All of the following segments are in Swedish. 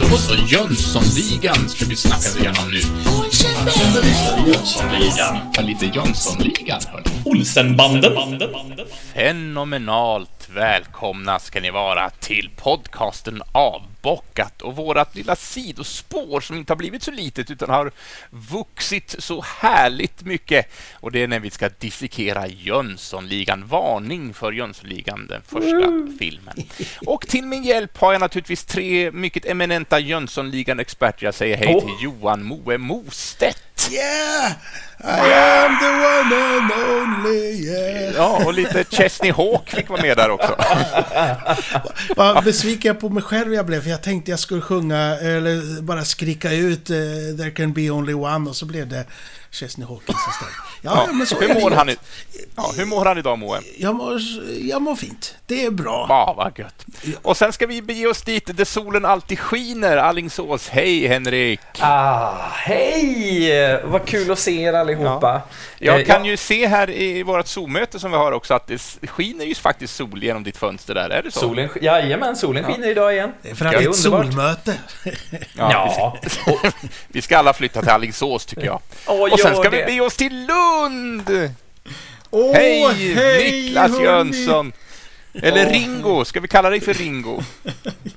Då så, Jönssonligan ska vi snacka igenom nu. Jönssonligan. Ja, lite Jönssonligan, hörni. Olsenbanden. Fenomenalt välkomna ska ni vara till podcasten Avbockat och vårat lilla sidospår som inte har blivit så litet utan har vuxit så härligt mycket. Och det är när vi ska dissekera Jönssonligan. Varning för Jönssonligan, den första filmen. Och till min hjälp har jag naturligtvis tre mycket eminenta Jönssonligan-experter. Jag säger hej till Johan Moe Mostedt. Yeah! I am the one and only, yeah. Ja, och lite Chesney Hawk fick vara med där också. Vad besviken jag på mig själv jag blev, för jag tänkte jag skulle sjunga, eller bara skrika ut uh, There can be only one, och så blev det Chesney Hawkins istället. Ja, ja, men så hur, mår han i, ja, hur mår han idag, Moe? Jag mår, jag mår fint. Det är bra. Ja, vad gött. Och sen ska vi bege oss dit där solen alltid skiner. Allingsås. Hej, Henrik! Ah, hej! Vad kul att se er allihopa. Ja. Jag kan ju se här i vårt Zoom-möte som vi har också att det skiner ju faktiskt sol genom ditt fönster där. Är det så? Solen, jajamän, solen skiner idag igen. Det är för att det är ett solmöte. Ja. ja. vi ska alla flytta till Allingsås, tycker jag. Oh, sen ska vi bege oss till Lund! Oh, hej, hej, Niklas hörni. Jönsson! Eller. Ringo, ska vi kalla dig för Ringo?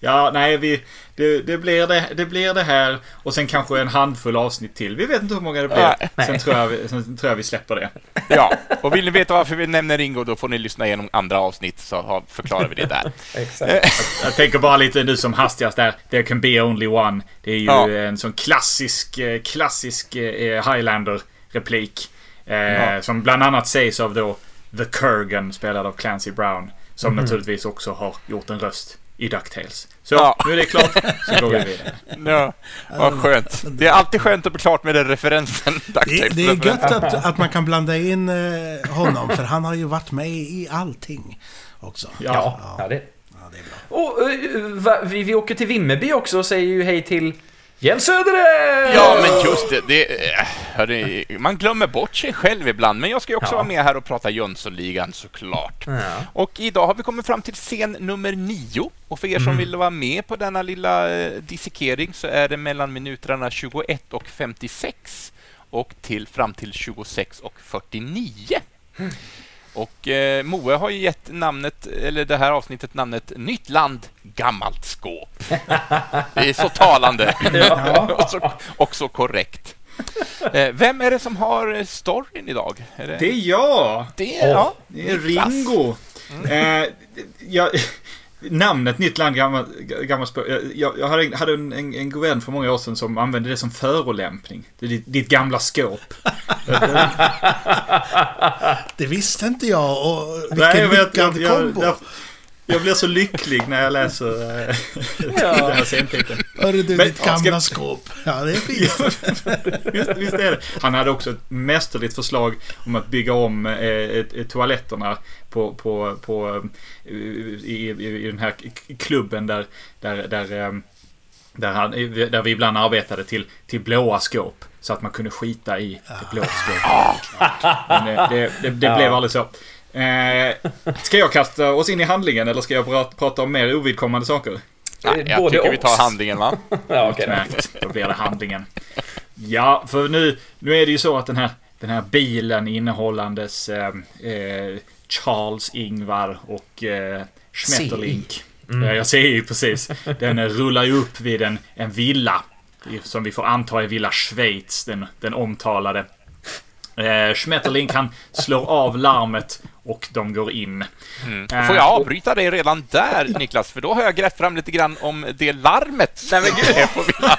ja, nej, vi, det, det, blir det, det blir det här och sen kanske en handfull avsnitt till. Vi vet inte hur många det blir. Ja, sen, tror jag, sen tror jag vi släpper det. Ja, och vill ni veta varför vi nämner Ringo då får ni lyssna igenom andra avsnitt så förklarar vi det där. Exakt. Jag, jag, tänker bara lite nu som hastigast där. There can be only one. Det är ju ja. en sån klassisk, eh, klassisk eh, Highlander-replik. Eh, ja. Som bland annat sägs av då The Kurgan spelad av Clancy Brown. Som mm. naturligtvis också har gjort en röst i DuckTales. Så, ja. nu är det klart. Så går vi vidare. Ja, vad skönt. Det är alltid skönt att bli klart med den referensen. Det, det är gött att, att man kan blanda in eh, honom, för han har ju varit med i allting också. Ja, ja. ja det. Ja, det är bra. Och, uh, vi, vi åker till Vimmerby också och säger ju hej till Jens Söderberg! Ja, men just det. det hörde, man glömmer bort sig själv ibland, men jag ska ju också ja. vara med här och prata Jönssonligan såklart. Ja. Och idag har vi kommit fram till scen nummer nio. Och för er som mm. vill vara med på denna lilla eh, dissekering så är det mellan minuterna 21 och 56 och till, fram till 26 och 49. Mm. Och eh, Moe har ju gett namnet, eller det här avsnittet namnet Nytt land, gammalt skåp. Det är så talande och, så, och så korrekt. Eh, vem är det som har storyn idag? Är det... det är jag! Det är, oh. ja, det är Ringo. Mm. Eh, jag, namnet Nytt land, gammalt, gammalt språk. Jag, jag hade, hade en, en, en god vän för många år sedan som använde det som förolämpning. Ditt, ditt gamla skåp. det visste inte jag och vilken Nej, jag vet, jag, kombo. Jag, blir så lycklig när jag läser äh, ja. den här scentiteln. Hörru du, Men, ditt gamla ska... skåp. Ja, det är fint. visst, visst, är det. Han hade också ett mästerligt förslag om att bygga om eh, ett, ett, toaletterna på, på, på, i, i, i den här klubben där, där, där, eh, där, han, där vi ibland arbetade till, till blåa skåp. Så att man kunde skita i det blå skåpet. Men det, det, det, det blev aldrig så. Eh, ska jag kasta oss in i handlingen eller ska jag prata om mer ovidkommande saker? Nej, jag Både tycker vi tar handlingen va? ja, okay, då blir det handlingen. Ja, för nu, nu är det ju så att den här, den här bilen innehållandes eh, eh, Charles Ingvar och eh, Schmetterlink. Mm. Jag ser ju precis. Den rullar ju upp vid en, en villa. Som vi får anta är Villa Schweiz, den, den omtalade. Eh, Schmetterling han slår av larmet och de går in. Mm. Eh, får jag avbryta dig redan där, Niklas? För då har jag grävt fram lite grann om det larmet som är på villan.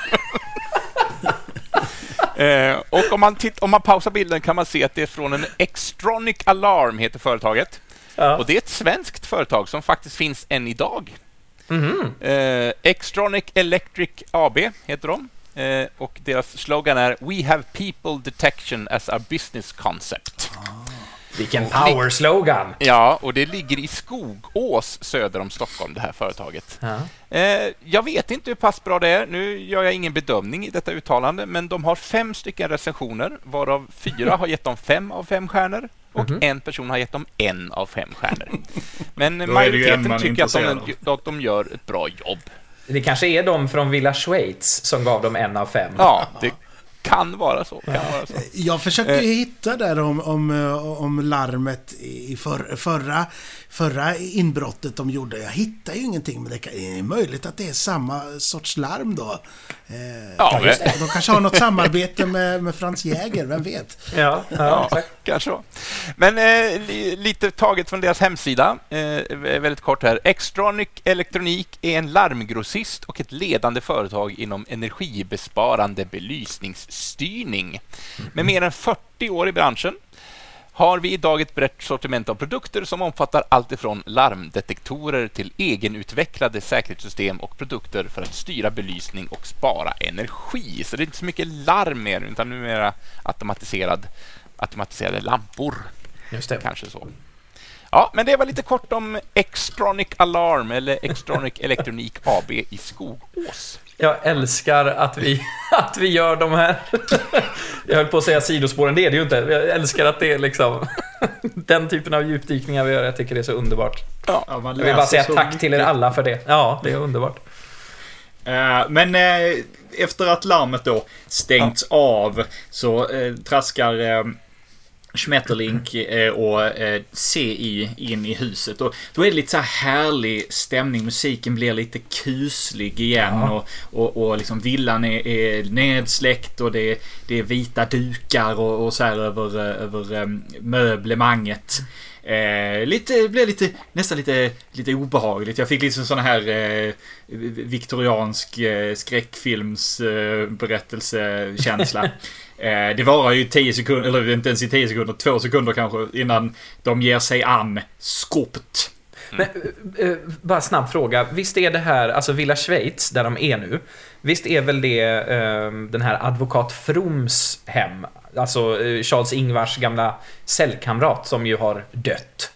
Eh, och om man, titt, om man pausar bilden kan man se att det är från en Extronic Alarm, heter företaget. Ja. Och det är ett svenskt företag som faktiskt finns än idag. Mm eh, Extronic Electric AB heter de. Eh, och deras slogan är We have people detection as our business concept. Ah. Vilken power-slogan! Ja, och det ligger i Skogås söder om Stockholm, det här företaget. Ja. Eh, jag vet inte hur pass bra det är. Nu gör jag ingen bedömning i detta uttalande, men de har fem stycken recensioner, varav fyra har gett dem fem av fem stjärnor och mm -hmm. en person har gett dem en av fem stjärnor. Men majoriteten tycker att de, att de gör ett bra jobb. Det kanske är de från Villa Schweiz som gav dem en av fem. Ja, det kan vara så. Kan vara så. Jag försökte eh. hitta där om, om, om larmet i för, förra, förra inbrottet de gjorde. Jag hittar ju ingenting, men det är möjligt att det är samma sorts larm då. Eh, ja, de kanske har något samarbete med, med Frans Jäger, vem vet? Ja, ja, ja kanske så. Men eh, lite taget från deras hemsida, eh, väldigt kort här. Extronic Elektronik är en larmgrossist och ett ledande företag inom energibesparande belysningsstyrning. Med mer än 40 år i branschen har vi idag ett brett sortiment av produkter som omfattar allt ifrån larmdetektorer till egenutvecklade säkerhetssystem och produkter för att styra belysning och spara energi. Så det är inte så mycket larm mer, utan numera automatiserad, automatiserade lampor. Just det. Kanske så. Ja, men det var lite kort om Extronic Alarm eller Extronic Elektronik AB i Skogås. Jag älskar att vi, att vi gör de här... Jag höll på att säga sidospåren, det är det ju inte. Jag älskar att det är liksom den typen av djupdykningar vi gör. Jag tycker det är så underbart. Ja, jag vill bara säga tack mycket. till er alla för det. Ja, det är underbart. Uh, men uh, efter att larmet då stängts ja. av så uh, traskar Schmetterlink eh, och eh, CI in i huset. Och då är det lite så här härlig stämning. Musiken blir lite kuslig igen ja. och, och, och liksom villan är, är nedsläckt och det, det är vita dukar och, och så här över, över um, möblemanget. Eh, lite, blev lite, nästan lite, lite obehagligt. Jag fick liksom sån här eh, viktoriansk eh, skräckfilmsberättelsekänsla. Eh, Eh, det varar ju 10 sekunder, eller inte ens i 10 sekunder, 2 sekunder kanske innan de ger sig an skopet. Men, uh, bara snabb fråga. Visst är det här, alltså Villa Schweiz, där de är nu, visst är väl det uh, den här advokat Froms hem? Alltså uh, Charles Ingvars gamla cellkamrat som ju har dött.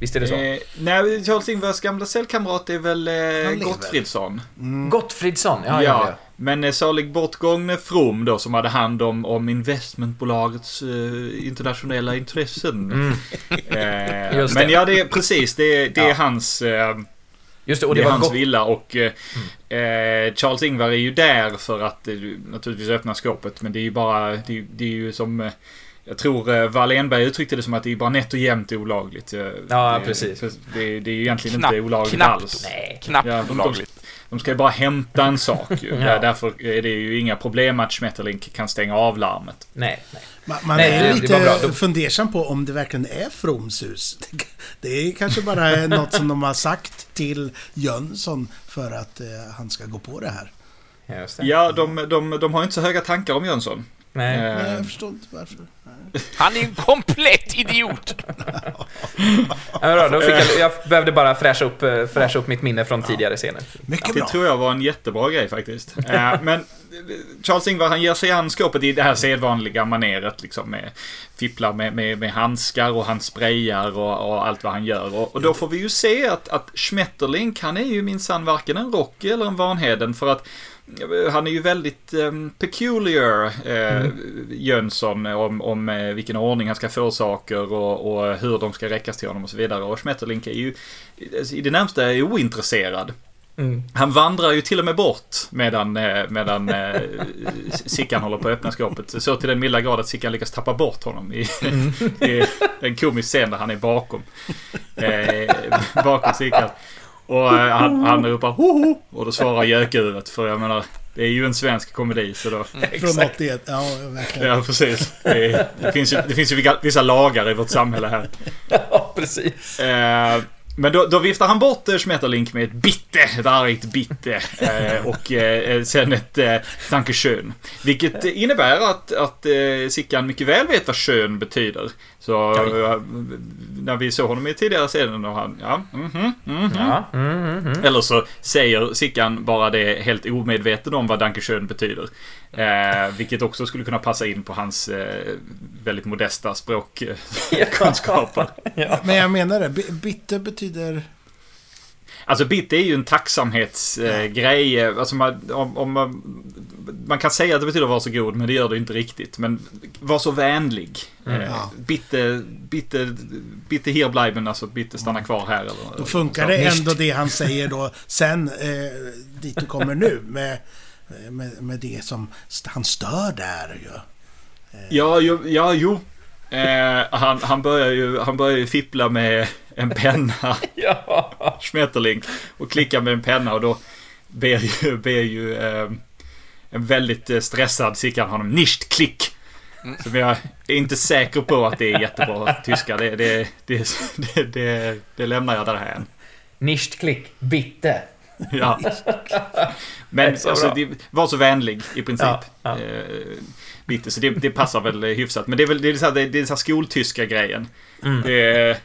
Visst är det så? Eh, nej, Charles Ingvars gamla cellkamrat är väl eh, Gottfridsson. Mm. Gottfridsson, ja, ja. ja. Men eh, salig bortgångne From då som hade hand om, om investmentbolagets eh, internationella intressen. Mm. eh, men ja, det är precis. Det, det ja. är hans... Eh, Just det, och det, det är hans villa och mm. eh, Charles Ingvar är ju där för att eh, naturligtvis öppna skåpet. Men det är ju bara, det, det är ju som eh, jag tror eh, Wallenberg uttryckte det som att det är bara nätt och jämnt olagligt. Ja, det, precis. Det, det, är ju egentligen Knapp, inte olagligt knappt, alls. Nej, knappt ja, olagligt. De ska ju bara hämta en sak ju. ja. Därför är det ju inga problem att Schmetterlink kan stänga av larmet. Nej, nej. Man, man nej, är lite fundersam på om det verkligen är Froms hus. Det är kanske bara något som de har sagt till Jönsson för att eh, han ska gå på det här. Ja, de, de, de har inte så höga tankar om Jönsson. Nej. Nej, jag förstår inte varför. Han är en komplett idiot! ja, då fick jag, jag behövde bara fräscha upp, eh, fräscha upp mitt minne från tidigare scener. Mycket bra. Det tror jag var en jättebra grej faktiskt. Eh, men Charles Ingvar han ger sig an skåpet i det här sedvanliga maneret liksom med fipplar med, med, med handskar och han sprayar och, och, allt vad han gör. Och, och, då får vi ju se att, att Schmetterlink han är ju minsann varken en Rocky eller en Vanheden för att han är ju väldigt um, peculiar, eh, mm. Jönsson, om, om eh, vilken ordning han ska få saker och, och, hur de ska räckas till honom och så vidare. Och Schmetterlink är ju i det närmsta ointresserad. Mm. Han vandrar ju till och med bort medan, eh, medan eh, Sickan håller på att öppna skåpet. Så till den milda grad att Sickan lyckas tappa bort honom i, mm. i en komisk scen där han är bakom. Eh, bakom Sickan. Och han, han ropar hoho och då svarar gökuret för jag menar det är ju en svensk komedi så då... Från 81, ja verkligen. Ja precis. Det, det, finns ju, det finns ju vissa lagar i vårt samhälle här. Ja precis. Eh, men då, då, viftar han bort Schmetterlink med ett bitte, ett argt bitte. Eh, och eh, sen ett eh, Dankeschön. Vilket innebär att, att eh, Sickan mycket väl vet vad skön betyder. Så eh, när vi såg honom i tidigare scenen och han, ja, -hmm, mm -hmm. ja mm -hmm. Eller så säger Sickan bara det helt omedveten om vad Dankeschön betyder. Eh, vilket också skulle kunna passa in på hans eh, väldigt modesta språkkunskaper. ja. Men jag menar det, bitter betyder... Alltså bitt är ju en tacksamhetsgrej. Eh, alltså man, om, om man, man kan säga att det betyder var så god, men det gör det inte riktigt. Men var så vänlig. Mm. Eh, Ja. bitte, bitte, bitte hier bleiben, alltså bitte stanna kvar här. Eller, Då funkar så. det ändå det han säger då sen eh, dit du kommer nu med, med, med det som han stör där ju. Ja, jo, ja, jo. Eh, han, han börjar ju han börjar ju fippla med en penna, Ja. Schmetterling, och klicka med en penna och då ber ju, ber ju eh, en väldigt eh, stressad Sickan honom nicht klick. Som jag är inte säker på att det är jättebra tyska. Det, det, det, det, det, lämnar jag därhän. Nicht klick, bitte. Ja. Men Så alltså, var så vänlig i princip. Ja, ja. Eh, bitte, så det, det passar väl eh, hyfsat. Men det är väl det är så här, det är, det är så skoltyska grejen. Mm. Det är,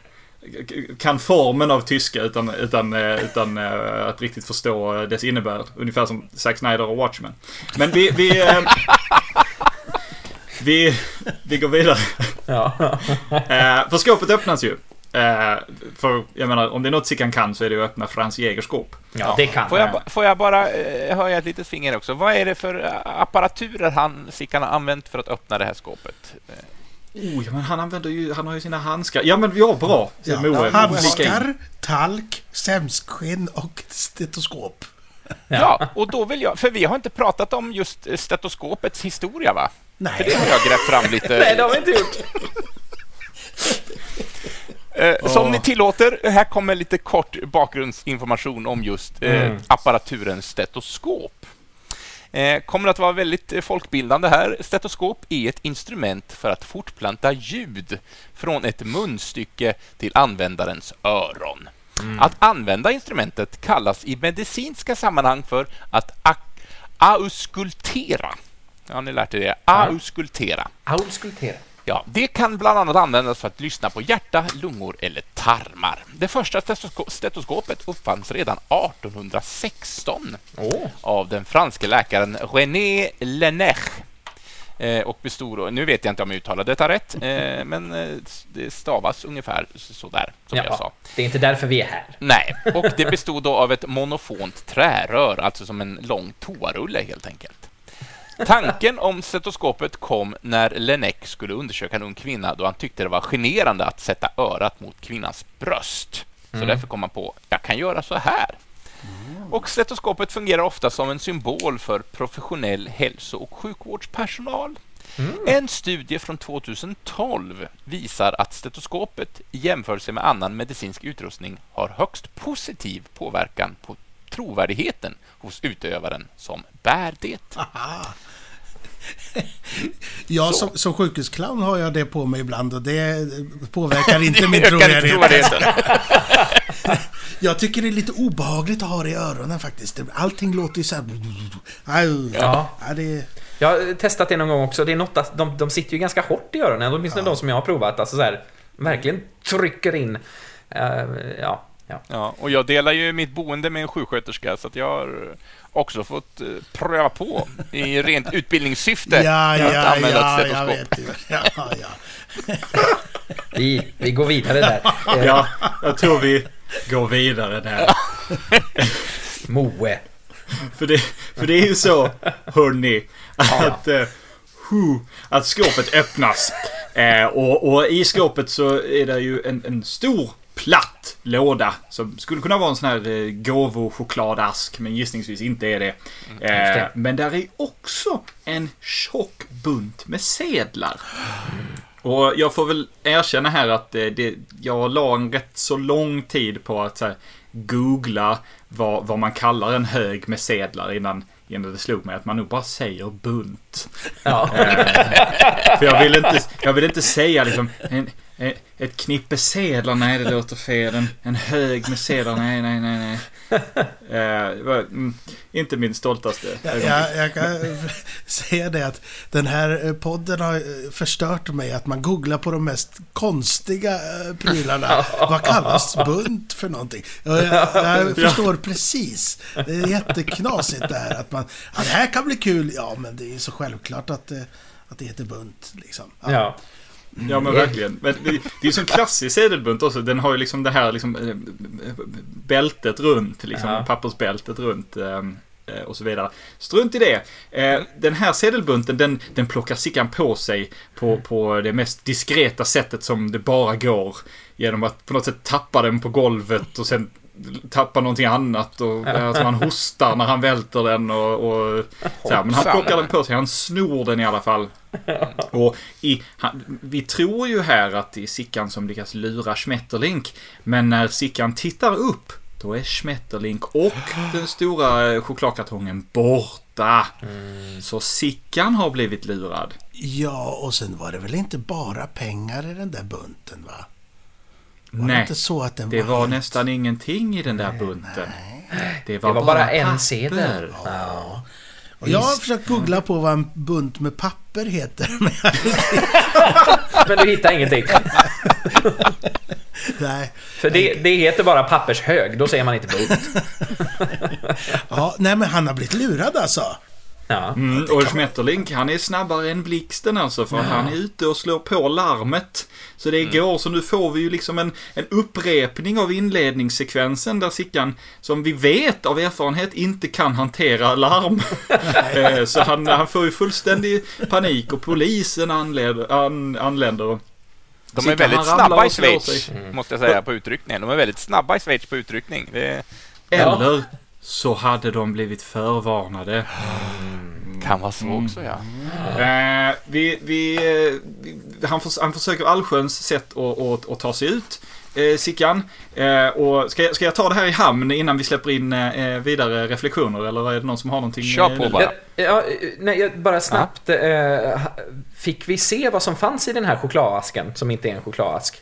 kan formen av tyska utan, utan, eh, utan eh, att riktigt förstå dess innebörd. Ungefär som Zack Snyder och Watchmen. Men vi... Vi, eh, vi, vi går vidare. Ja. Eh, för skåpet öppnas ju. Eh, för jag menar, om det är något Sickan kan så är det att öppna Frans Jägerskåp. ja, det kan Får jag, får jag bara eh, höja ett litet finger också? Vad är det för eh, apparaturer han, Sickan har använt för att öppna det här skåpet? Eh, Oh, ja, men han använder ju, han har ju sina handskar. Ja men ja, bra. Ja, Moe, handskar, talk, sämskskinn och stetoskop. Ja. och då vill jag, för vi har inte pratat om just stetoskopets historia va? För det Nej, har jag grävt fram lite. Nej, det har vi inte gjort. Eh, Som ni tillåter, här kommer lite kort bakgrundsinformation om just eh, Mm. apparaturen stetoskop. Eh, kommer att vara väldigt eh, folkbildande här. Stetoskop är ett instrument för att fortplanta ljud från ett munstycke till användarens öron. Att använda instrumentet kallas i medicinska sammanhang för att auskultera. Ja, ni lärt er det. Auskultera. Auskultera. Ja, det kan bland annat användas för att lyssna på hjärta, lungor eller tarmar. Det första stetosko- stetoskopet uppfanns redan 1816 Åh. av den franske läkaren René Lenech. Eh, och bestod, nu vet jag inte om jag uttalade detta rätt, eh, men eh, det stavas ungefär sådär som jag sa. Det är inte därför vi är här. Nej, och det bestod då av ett monofont trärör, alltså som en lång toarulle helt enkelt. Tanken om stetoskopet kom när Lenec skulle undersöka en ung kvinna då han tyckte det var generande att sätta örat mot kvinnans bröst. Så därför kom han på, jag kan göra så här. Och stetoskopet fungerar ofta som en symbol för professionell hälso och sjukvårdspersonal. En studie från 2012 visar att stetoskopet i jämförelse med annan medicinsk utrustning har högst positiv påverkan på trovärdigheten hos utövaren som bär det. Ja, Så. som, som sjukhusclown har jag det på mig ibland och det påverkar inte min Det trovärdighet. Jag tycker det är lite obehagligt att ha det i öronen faktiskt. Allting låter ju så här... Ja. ja, det... Jag har testat det någon gång också. Det är något att de, de sitter ju ganska hårt i öronen, åtminstone de som jag har provat. Alltså så här, verkligen trycker in. Eh, ja, ja. Ja, och jag delar ju mitt boende med en sjuksköterska så att jag har också fått eh, pröva på i rent utbildningssyfte Ja, att ja, använda ja, ett jag stetoskop. Ja, ja. Vi, vi går vidare där. Eh, Ja, jag tror vi går vidare där. Moe. För det, för det är ju så, hörni, att, eh, hu, att skåpet öppnas. Eh, och, och i skåpet så är det ju en, en stor platt låda som skulle kunna vara en sån här eh, gåvo-chokladask, men gissningsvis inte är det. just Eh, det. men där är också en tjock bunt med sedlar. Och jag får väl erkänna här att eh, det, jag la en rätt så lång tid på att här, googla vad, vad man kallar en hög med sedlar innan, innan det slog mig att man nog bara säger bunt. Ja. För jag vill inte, jag vill inte säga liksom en, ett knippe sedlar, nej det låter fel. En, en hög med sedlar, nej, nej, nej, nej. Det var, mm, inte min stoltaste Jag, ögonblick. jag, jag kan säga det att den här eh, podden har eh, förstört mig att man googlar på de mest konstiga prylarna. Vad kallas bunt för någonting? Jag, jag, förstår precis. Det är jätteknasigt det här att man... Ja, det här kan bli kul. Ja, men det är så självklart att, att det heter bunt. Liksom. ja. Ja men verkligen. Men det, det är ju en klassisk sedelbunt också. Den har ju liksom det här liksom eh, bältet runt, liksom Ja. pappersbältet runt. ehm, eh, Och så vidare. Strunt i det. Eh, Den här sedelbunten den, den plockar Sickan på sig på, på det mest diskreta sättet som det bara går. Genom att på något sätt tappa den på golvet och sen tappa någonting annat. Och, alltså han hostar när han välter den och, och så här. Men han plockar den på sig. Han snor den i alla fall. Och i, han, vi tror ju här att det är Sickan som lyckas lura Schmetterlink. Men när Sickan tittar upp, då är Schmetterlink och den stora chokladkartongen borta. Så Sickan har blivit lurad. Ja, och sen var det väl inte bara pengar i den där bunten va? Var det Nej, inte så att den det var helt- nästan ingenting i den där bunten. Det var, Det var bara en papper. sedel. Ja. Och jag har försökt googla på vad en bunt med papper heter. Men du hittar ingenting. nej. För det, det heter bara pappershög, då säger man inte bunt. Ja, nej, men han har blivit lurad alltså. Ja. Mm, och Schmetterlink, han är snabbare än blixten alltså för att han är ute och slår på larmet. Så det går, så nu får vi ju liksom en, en upprepning av inledningssekvensen där Sickan, som vi vet av erfarenhet, inte kan hantera larm. Eh, så han, han får ju fullständig panik och polisen anländer. An, anländer De är väldigt snabba i Schweiz, sig. måste jag säga, på utryckningen. De är väldigt snabba i Schweiz på utryckning. Det Eller så hade de blivit förvarnade. Kan vara så också, ja. Eh, vi, vi, eh, vi, han, förs- han försöker allsköns sätt att, att, att ta sig ut, eh, Sickan. Eh, och ska, jag- ska jag ta det här i hamn innan vi släpper in eh, vidare reflektioner? Eller är det någon som har någonting? Kör eh, på bara. Ja, ja, nej, jag- bara snabbt. Eh, fick vi se vad som fanns i den här chokladasken, som inte är en chokladask?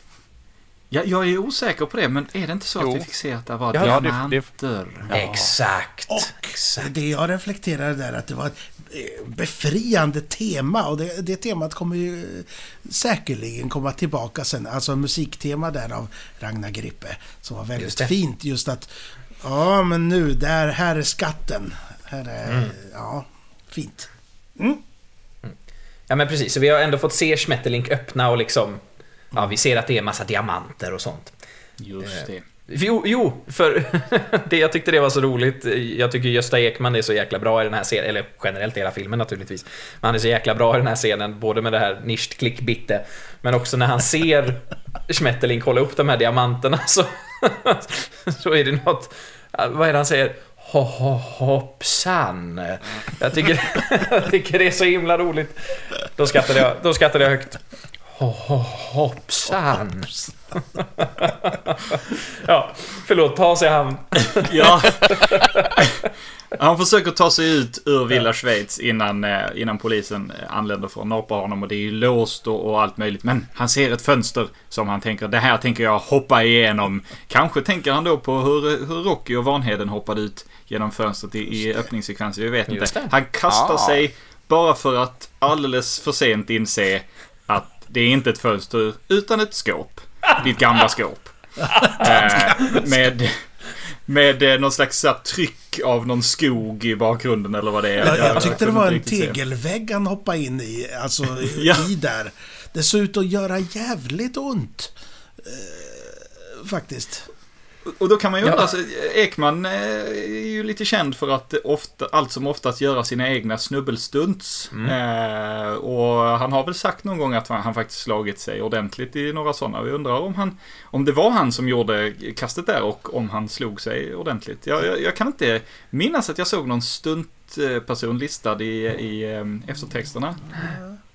Ja, jag är osäker på det, men är det inte så Jo. att vi fick se att det var Ja, det- diamanter? Exakt. Och Exakt. det jag reflekterade där att det var ett eh, befriande tema och det, det temat kommer ju eh, säkerligen komma tillbaka sen. Alltså musiktema där av Ragnar Grippe som var Just väldigt det. fint just att ja men nu där, här är skatten. Här är, Mm. ja, fint. Ja men precis, så vi har ändå fått se Schmetterlink öppna och liksom... Ja, vi ser att det är massa diamanter och sånt. Just det. Jo, jo för det, jag tyckte det var så roligt. Jag tycker Gösta Ekman är så jäkla bra i den här scenen, eller generellt i hela filmen naturligtvis. Men han är så jäkla bra i den här scenen, både med det här nischt klick bitte, men också när han ser Schmetterlink hålla upp de här diamanterna så, så är det något, vad är det han säger? Ho, ho, hoppsan. Jag tycker, jag tycker det är så himla roligt. Då skrattade jag, då skrattade jag högt. Ho, ho, hoppsan. Ja, förlåt, ta sig han. Ja. Han försöker ta sig ut ur Villa Schweiz innan, eh, innan polisen eh, anländer för att napa honom och det är ju låst och, och allt möjligt. Men han ser ett fönster som han tänker, det här tänker jag hoppa igenom. Kanske tänker han då på hur, hur Rocky och Vanheden hoppade ut genom fönstret i, i öppningssekvensen. Vi vet Just inte. det. Han kastar Ah. sig bara för att alldeles för sent inse att det är inte ett fönster utan ett skåp. Ditt gamla skåp. Eh, med, med eh, någon slags så här, tryck av någon skog i bakgrunden eller vad det är. Jag, jag tyckte det var en se. tegelvägg han hoppade in i, alltså Ja. i där. Det såg ut att göra jävligt ont. Eh, faktiskt. Och då kan man ju undra, Ja. alltså, Ekman eh, är ju lite känd för att ofta, allt som oftast göra sina egna snubbelstunts. Mm. Eh, och han har väl sagt någon gång att han, han faktiskt slagit sig ordentligt i några sådana. Vi undrar om, han, om det var han som gjorde kastet där och om han slog sig ordentligt. Jag, jag, jag kan inte minnas att jag såg någon stuntperson listad i, i eh, eftertexterna.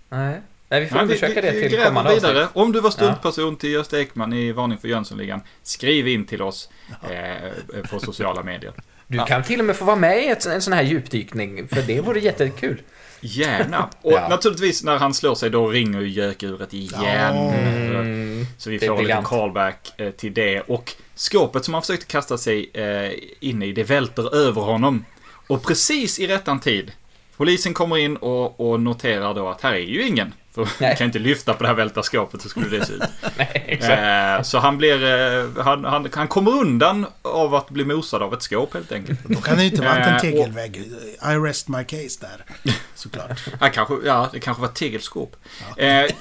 Nej. Nej, vi får Nej, vi- undersöka det vi till kommande vidare. avsnitt. Om du var stuntperson till Gösta Ekman i Varning för Jönssonligan, skriv in till oss eh, på sociala medier. Du Ja. kan till och med få vara med i ett, en sån här djupdykning, för det vore jättekul. Gärna. Och Ja. naturligtvis när han slår sig då ringer ju gökuret igen. Mm. Så vi får briljant. callback eh, till det. Och skåpet som han försökte kasta sig eh, in i, det välter över honom. Och precis i rättan tid, polisen kommer in och, och noterar då att här är ju ingen. För man kan inte lyfta på det här välta skåpet, så skulle det se ut. Nej. Eh, så han blir, eh, han, han, han kommer undan av att bli mosad av ett skåp helt enkelt. Då kan det ju inte varit Eh, en tegelvägg. I rest my case där. såklart. Ja, kanske, ja, det kanske var tegelskåp. Ja. Eh,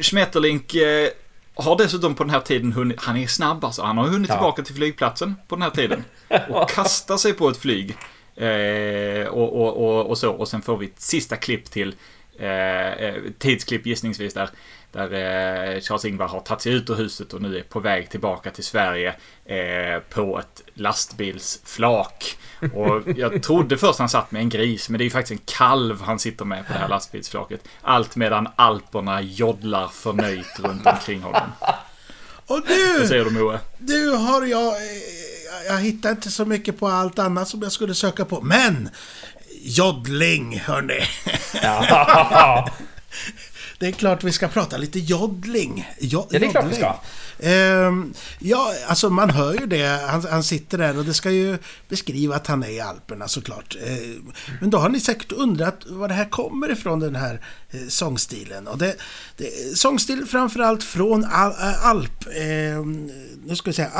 Schmetterlink eh, har dessutom på den här tiden hunnit, han är snabb alltså, han har hunnit ja. tillbaka till flygplatsen på den här tiden. Och kastar sig på ett flyg. Eh, och, och, och, och, så, och sen får vi ett sista klipp till eh, eh tidsklipp gissningsvis där där eh, Charles-Ingvar har tagit sig ut ur huset och nu är på väg tillbaka till Sverige eh, på ett lastbilsflak. Och jag trodde först han satt med en gris, men det är ju faktiskt en kalv han sitter med på det här lastbilsflaket. Allt medan alperna joddlar förnöjt runt omkring honom. Och du! Vad säger du Moe? Du har jag... Eh, jag hittar inte så mycket på allt annat som jag skulle söka på, men... Joddling, hörni. Ja. Det är klart vi ska prata lite joddling. Jo, ja, det är klart vi ska. Ehm, ja, alltså man hör ju det. Han, han, sitter där och det ska ju beskriva att han är i Alperna såklart. Ehm, men då har ni säkert undrat var det här kommer ifrån, den här eh, sångstilen. Och det, det, sångstil framförallt från Al, Alp... Eh, nu ska vi säga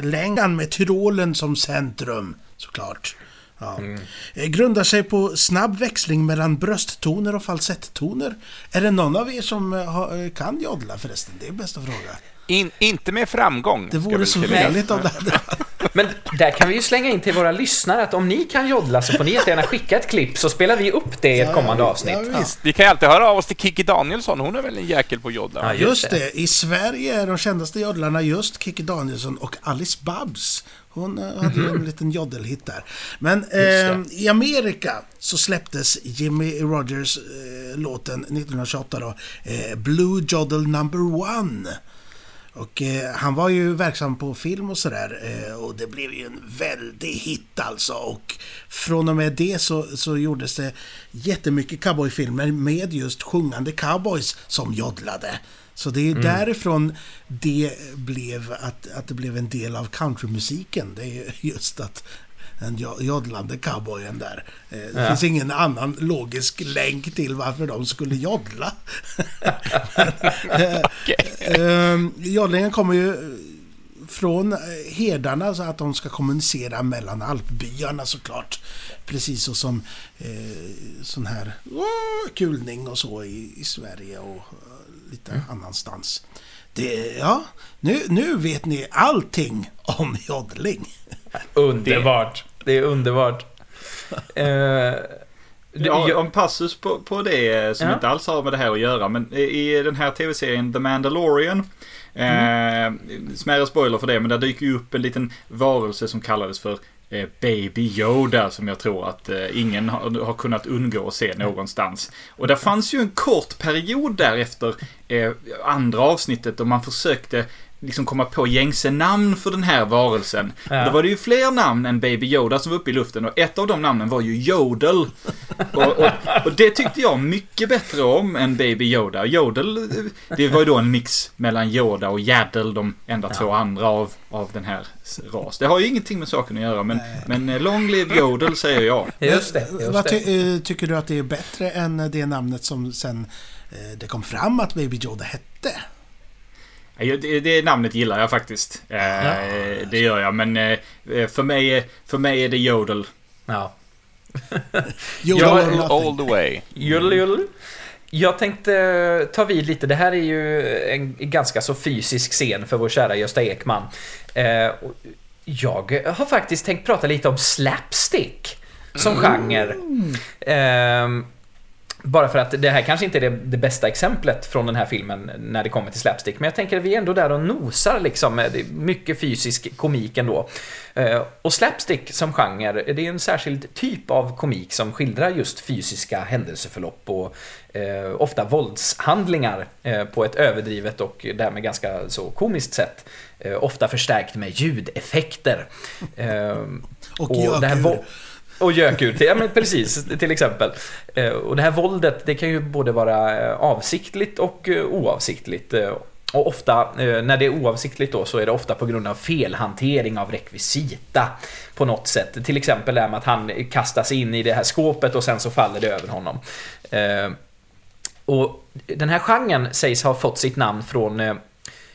Längan med Tyrolen som centrum såklart. Ja. Mm. Grundar sig på snabb växling mellan brösttoner och falsettoner. Är det någon av er som eh, eh, kan jodla förresten? Det är bästa fråga. In, inte med framgång. Det vore så härligt om det Men där kan vi ju slänga in till våra lyssnare att om ni kan jodla så får ni jättegärna skicka ett klipp så spelar vi upp det i ett ja, kommande avsnitt. Ja, vi kan ju alltid höra av oss till Kikki Danielsson, hon är väl en jäkel på jodla? Ja, just det. I Sverige är de kändaste jodlarna just Kikki Danielsson och Alice Babs. Hon eh, hade mm -hmm. en liten joddelhit där. Men eh, i Amerika så släpptes Jimmy Rogers eh, låten 1928 då, eh, Blue Joddle Number One. Och eh, han var ju verksam på film och sådär eh, och det blev ju en väldig hit alltså. Och från och med det så, så gjordes det jättemycket cowboyfilmer med just sjungande cowboys som joddlade. Så det är mm. därifrån det blev att, att det blev en del av countrymusiken. Det är just att den joddlande cowboyen där. Eh, det ja. finns ingen annan logisk länk till varför de skulle joddla. okay. Eh, joddlingen kommer ju från herdarna så att de ska kommunicera mellan alpbyarna såklart. Precis så som eh, sån här oh, kulning och så i, i Sverige och lite mm. annanstans. Det, ja, nu, nu vet ni allting om joddling. Underbart. Det är underbart. uh, ja, en passus på, på det som ja. inte alls har med det här att göra. Men i den här tv-serien The Mandalorian. Mm. Eh, smärre spoiler för det, men där dyker ju upp en liten varelse som kallades för Eh, Baby Yoda som jag tror att eh, ingen har, kunnat undgå att se någonstans. Och det fanns ju en kort period därefter eh, andra avsnittet och man försökte liksom komma på gängse namn för den här varelsen. Ja. Då var det ju fler namn än Baby Yoda som var uppe i luften och ett av de namnen var ju Jodel. och, och, och, det tyckte jag mycket bättre om än Baby Yoda. Jodel, det var ju då en mix mellan Yoda och Yaddle, de enda ja. två andra av, av den här ras. Det har ju ingenting med saken att göra, men, men eh, long live Jodel säger jag. Just det. Just Vad ty eh, tycker du att det är bättre än det namnet som sen eh, det kom fram att Baby Yoda hette? Det, det namnet gillar jag faktiskt. Eh, ja. Det gör jag, men eh, för mig, för mig är det Jodel. Ja. Jodel all the way. Jodel, jodel. Jag tänkte ta vid lite. Det här är ju en ganska så fysisk scen för vår kära Gösta Ekman. Eh, jag har faktiskt tänkt prata lite om slapstick som mm. genre. Bara för att det här kanske inte är det, det, bästa exemplet från den här filmen när det kommer till slapstick, men jag tänker att vi är ändå där och nosar liksom. Det är mycket fysisk komik ändå. Eh, och slapstick som genre, det är en särskild typ av komik som skildrar just fysiska händelseförlopp och eh, ofta våldshandlingar eh, på ett överdrivet och därmed ganska så komiskt sätt. Eh, ofta förstärkt med ljudeffekter. Eh, och, och det här och gökur till, ja men precis, till exempel. Eh, och det här våldet, det kan ju både vara eh, avsiktligt och eh, oavsiktligt. Och ofta, när det är oavsiktligt då, så är det ofta på grund av felhantering av rekvisita på något sätt. Till exempel det här med att han kastas in i det här skåpet och sen så faller det över honom. Och den här genren sägs ha fått sitt namn från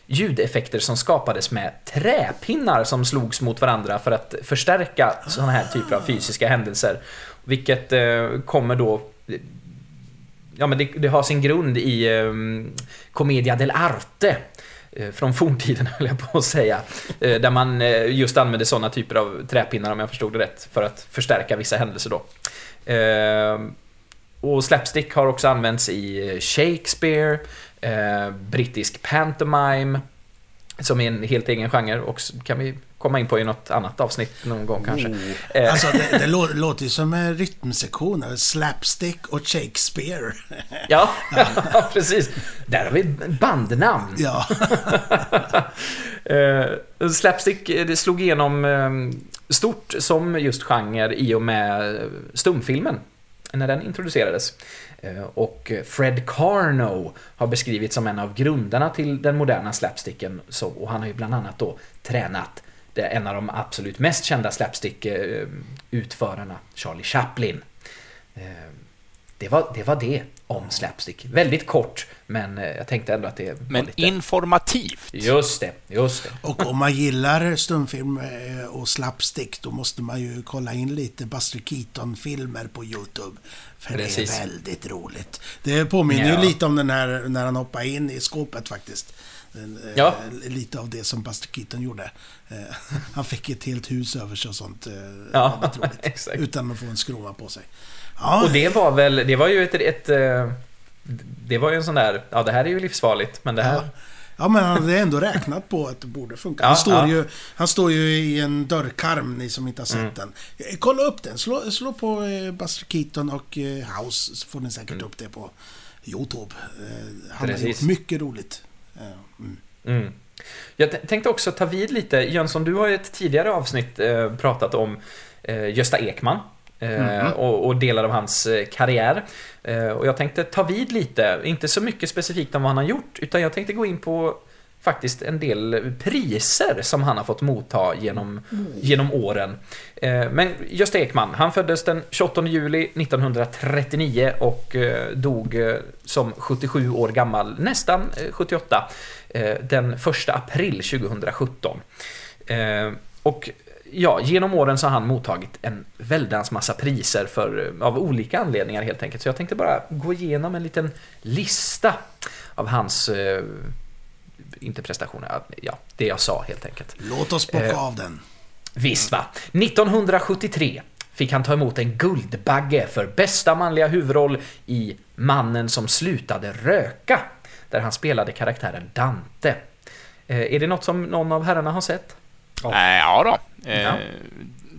ljudeffekter som skapades med träpinnar som slogs mot varandra för att förstärka sådana här typer av fysiska händelser. Vilket eh, kommer då ja, men det, det, har sin grund i eh, Commedia dell'arte eh, från forntiden höll jag på att säga. Eh, där man eh, just använde sådana typer av träpinnar om jag förstod det rätt för att förstärka vissa händelser då. Ehm, och slapstick har också använts i eh, Shakespeare, brittisk pantomime, som är en helt egen genre och kan vi komma in på i något annat avsnitt någon gång kanske. Eh. Alltså det, det låter ju som en rytmsektion, slapstick och Shakespeare. Ja, ja. precis. Där har vi bandnamn. Ja. uh, slapstick det slog igenom stort som just genre i och med stumfilmen. När den introducerades. Eh, och Fred Carno har beskrivits som en av grundarna till den moderna slapsticken. Så, och han har ju bland annat då tränat det en av de absolut mest kända slapstick-utförarna, eh, Charlie Chaplin. Eh, det var, det var det om slapstick. Väldigt kort, men eh, jag tänkte ändå att det var Men lite... informativt. Just det, just det. Och om man gillar stumfilm eh, och slapstick, då måste man ju kolla in lite Buster Keaton-filmer på YouTube. För Precis. det är väldigt roligt. Det påminner ja. ju lite om den här när han hoppar in i skåpet faktiskt. Ja. Lite av det som Buster Keaton gjorde. Eh, han fick ett helt hus över sig och sånt. Eh, ja, exakt. Utan att få en skrova på sig. Ja. Och det var väl, det var ju ett, ett, eh, Det var ju en sån där, ja det här är ju livsfarligt, men det här... Ja. Ja, men han hade ändå räknat på att det borde funka. Ja, han, står ja. ju, han står ju i en dörrkarm, ni som inte har sett mm. den. Kolla upp den. Slå, slå på Buster Keaton och House, så får ni säkert mm. upp det på YouTube. Han Precis. har gjort mycket roligt. Mm. Mm. Jag tänkte också ta vid lite, Jönsson, du har i ett tidigare avsnitt eh, pratat om eh, Gösta Ekman. Mm. Och, och, delar av hans eh, karriär. Eh, och jag tänkte ta vid lite, inte så mycket specifikt om vad han har gjort, utan jag tänkte gå in på faktiskt en del priser som han har fått motta genom, mm. genom åren. Men Gösta Ekman, han föddes den 28 juli 1939 och dog som 77 år gammal, nästan 78, den 1 april 2017. Och ja, genom åren så har han mottagit en väldans massa priser för, av olika anledningar helt enkelt. Så jag tänkte bara gå igenom en liten lista av hans eh, inte prestationer, ja, det jag sa helt enkelt. Låt oss bocka eh, av den. Visst va. 1973 fick han ta emot en Guldbagge för bästa manliga huvudroll i Mannen som slutade röka, där han spelade karaktären Dante. Eh, är det något som någon av herrarna har sett? Oh. Äh, ja då. Eh, ja.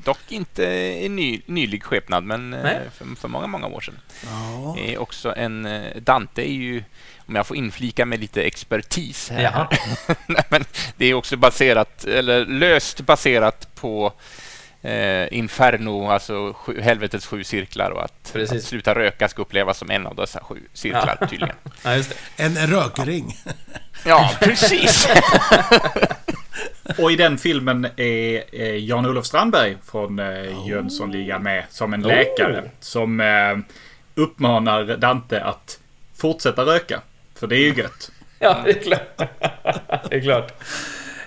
Dock inte i ny, nylig skepnad, men eh, för, för, många, många år sedan. Ja. Eh, också en, eh, Dante är ju, om jag får inflika med lite expertis här. Ja. men det är också baserat, eller löst baserat på eh, Inferno, alltså sju, helvetets sju cirklar och att, att, sluta röka ska upplevas som en av dessa sju cirklar ja. tydligen. Ja, en rökring. Ja, precis. Och i den filmen är Jan-Olof Strandberg från eh, Jönssonligan med som en läkare. Oh. Som eh, uppmanar Dante att fortsätta röka. För det är ju gött. Ja, det är klart. det är klart.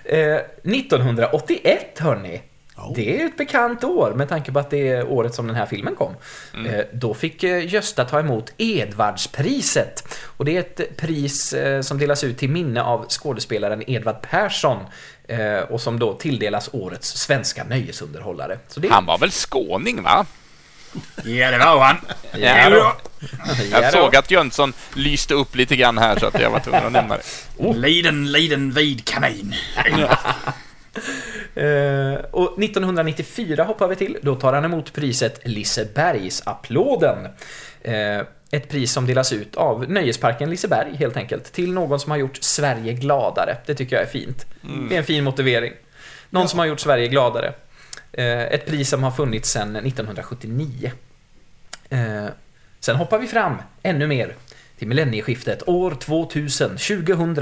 Eh, 1981, hörni. Oh. Det är ett bekant år med tanke på att det är året som den här filmen kom. Mm. Eh, då fick eh, Gösta ta emot Edvardspriset. Och det är ett pris eh, som delas ut till minne av skådespelaren Edvard Persson och som då tilldelas årets svenska nöjesunderhållare. Det... Han var väl skåning, va? Ja, det var han. Ja, då. Jag såg att Jönsson lyste upp lite grann här så att jag var tvungen att nämna det. Oh. Liden, liden vid kanin. Uh, och 1994 hoppar vi till. Då tar han emot priset Lisebergsapplåden. Uh, ett pris som delas ut av Nöjesparken Liseberg helt enkelt. Till någon som har gjort Sverige gladare. Det tycker jag är fint. Mm. Det är en fin motivering. Någon ja. som har gjort Sverige gladare. Uh, ett pris som har funnits sedan 1979. Sen hoppar vi fram ännu mer till millennieskiftet, år 2000, 2000,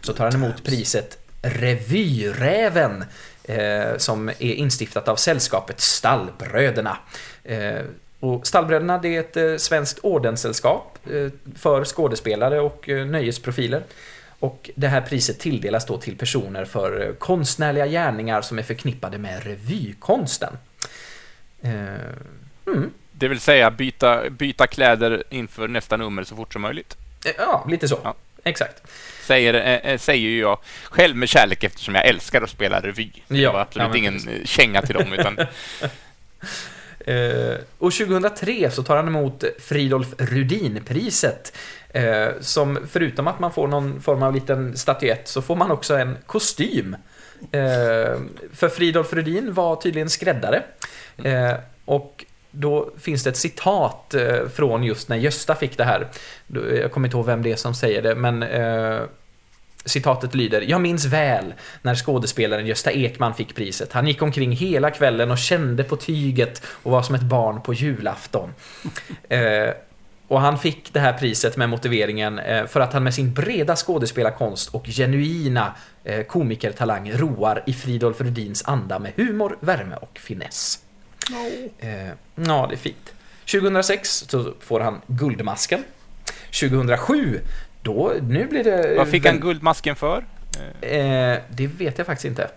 så tar han emot priset Revyräven eh, som är instiftat av sällskapet Stallbröderna. Eh, och Stallbröderna det är ett eh, svenskt ordenssällskap eh, för skådespelare och eh, nöjesprofiler. Och det här priset tilldelas då till personer för eh, konstnärliga gärningar som är förknippade med revykonsten. Mm. Det vill säga byta, byta kläder inför nästa nummer så fort som möjligt. Ja, lite så. Ja. Exakt. Säger, eh, säger ju jag själv med kärlek eftersom jag älskar att spela revy. Det Ja, var absolut ja, ingen precis. eh, känga till dem, utan Eh, och 2003 så tar han emot Fridolf Rudin-priset. Eh, som förutom att man får någon form av liten statyett så får man också en kostym. Eh, för Fridolf Rudin var tydligen skräddare. Och då finns det ett citat eh, från just när Gösta fick det här. Eh, jag kommer inte ihåg vem det är som säger det, men eh, Citatet lyder Jag minns väl när skådespelaren Gösta Ekman fick priset. Han gick omkring hela kvällen och kände på tyget och var som ett barn på julafton. eh, och han fick det här priset med motiveringen eh, för att han med sin breda skådespelarkonst och genuina eh, komikertalang roar i Fridolf Rudins anda med humor, värme och finess. Eh, ja, det är fint. 2006 så får han Guldmasken. 2007, då, nu blir det... vad fick han Guldmasken för? Eh, det vet jag faktiskt inte.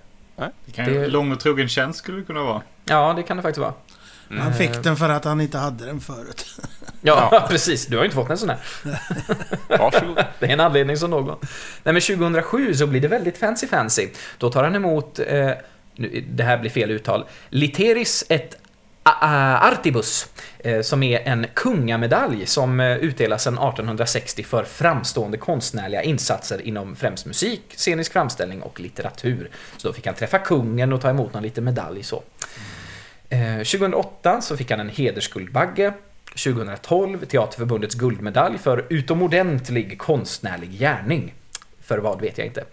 Det kan ju, Det- Lång och trogen tjänst skulle det kunna vara. Ja, det kan det faktiskt vara. Han fick den för att han inte hade den förut. Ja, precis. Du har ju inte fått en sån här. Varsågod. Det är en anledning som någon. Nej, men 2007 så blir det väldigt fancy fancy. Då tar han emot, eh, nu, det här blir fel uttal, Literis et Artibus, eh, som är en kungamedalj som eh, utdelas sedan 1860 för framstående konstnärliga insatser inom främst musik, scenisk framställning och litteratur. Så då fick han träffa kungen och ta emot någon liten medalj så. Eh, 2008 så fick han en hedersguldbagge. 2012 Teaterförbundets guldmedalj för utomordentlig konstnärlig gärning. För vad vet jag inte.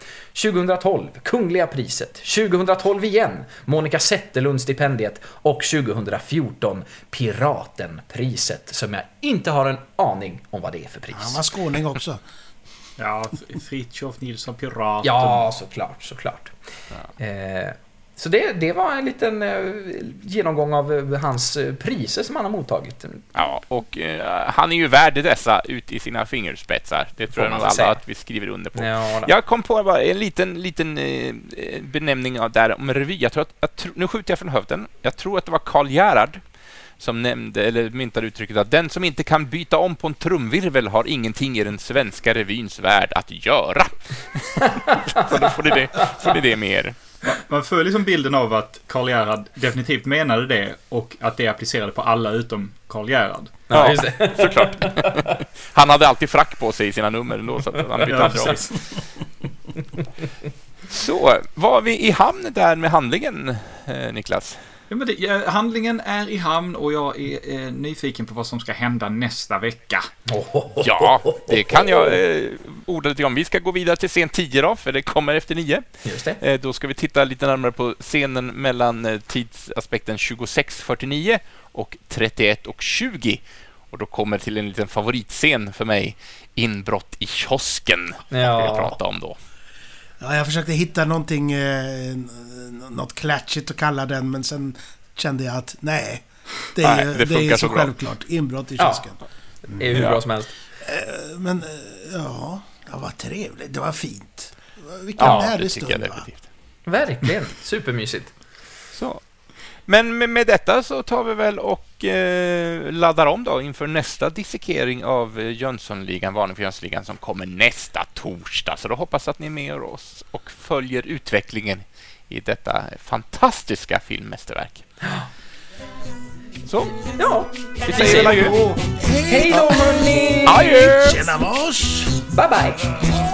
2012 Kungliga priset. 2012 igen Monica Zetterlund-stipendiet. Och 2014 Piratenpriset som jag inte har en aning om vad det är för pris. Han var skåning också. Ja, Fritiof Nilsson Piraten. Ja, såklart, såklart. Eh, så det, det var en liten eh, genomgång av eh, hans eh, priser som han har mottagit. Ja, och eh, han är ju värd dessa ut i sina fingerspetsar. Det tror jag nog alla säga. att vi skriver under på. Ja. Jag kom på bara en liten, liten eh, benämning av där om revy. Jag tror att, jag tro, nu skjuter jag från höften. Jag tror att det var Karl Gerhard som nämnde, eller myntade uttrycket att den som inte kan byta om på en trumvirvel har ingenting i den svenska revyns värld att göra. Så då får ni det, får ni det med er. Man får liksom bilden av att Karl Gerhard definitivt menade det och att det applicerade på alla utom Karl Gerhard. Ja, just det. såklart. Han hade alltid frack på sig i sina nummer ändå, så att han bytte Ja, aldrig om. Så, var vi i hamn där med handlingen, eh, Niklas? Ja, men det, handlingen är i hamn och jag är eh, nyfiken på vad som ska hända nästa vecka. Ja, det kan jag eh, orda lite om. Vi ska gå vidare till scen 10 då, för det kommer efter 9. Just det. Eh, då ska vi titta lite närmare på scenen mellan eh, tidsaspekten 26.49 och 31 och 20. Och då kommer till en liten favoritscen för mig, inbrott i kiosken. Ja. Ja. Jag prata om då. Ja, jag försökte hitta någonting, eh, något klatschigt att kalla den, men sen kände jag att nej. Det är, Nej, det det är så så bra. självklart. Inbrott i Ja. kiosken. Det är hur Ja. bra som helst. Eh, Men eh, ja, det var trevligt. Det var fint. Vilken Ja, det härlig stund va? Verkligen. Supermysigt. Så. Men med, med detta så tar vi väl och laddar om då inför nästa dissekering av eh, Jönssonligan, varning för Jönssonligan, som kommer nästa torsdag. Så då hoppas att ni är med oss och följer utvecklingen i detta fantastiska filmmästerverk. Så, Ja, vi säger väl adjö. Hej då hörni! Adjö! Tjena mors! Bye bye!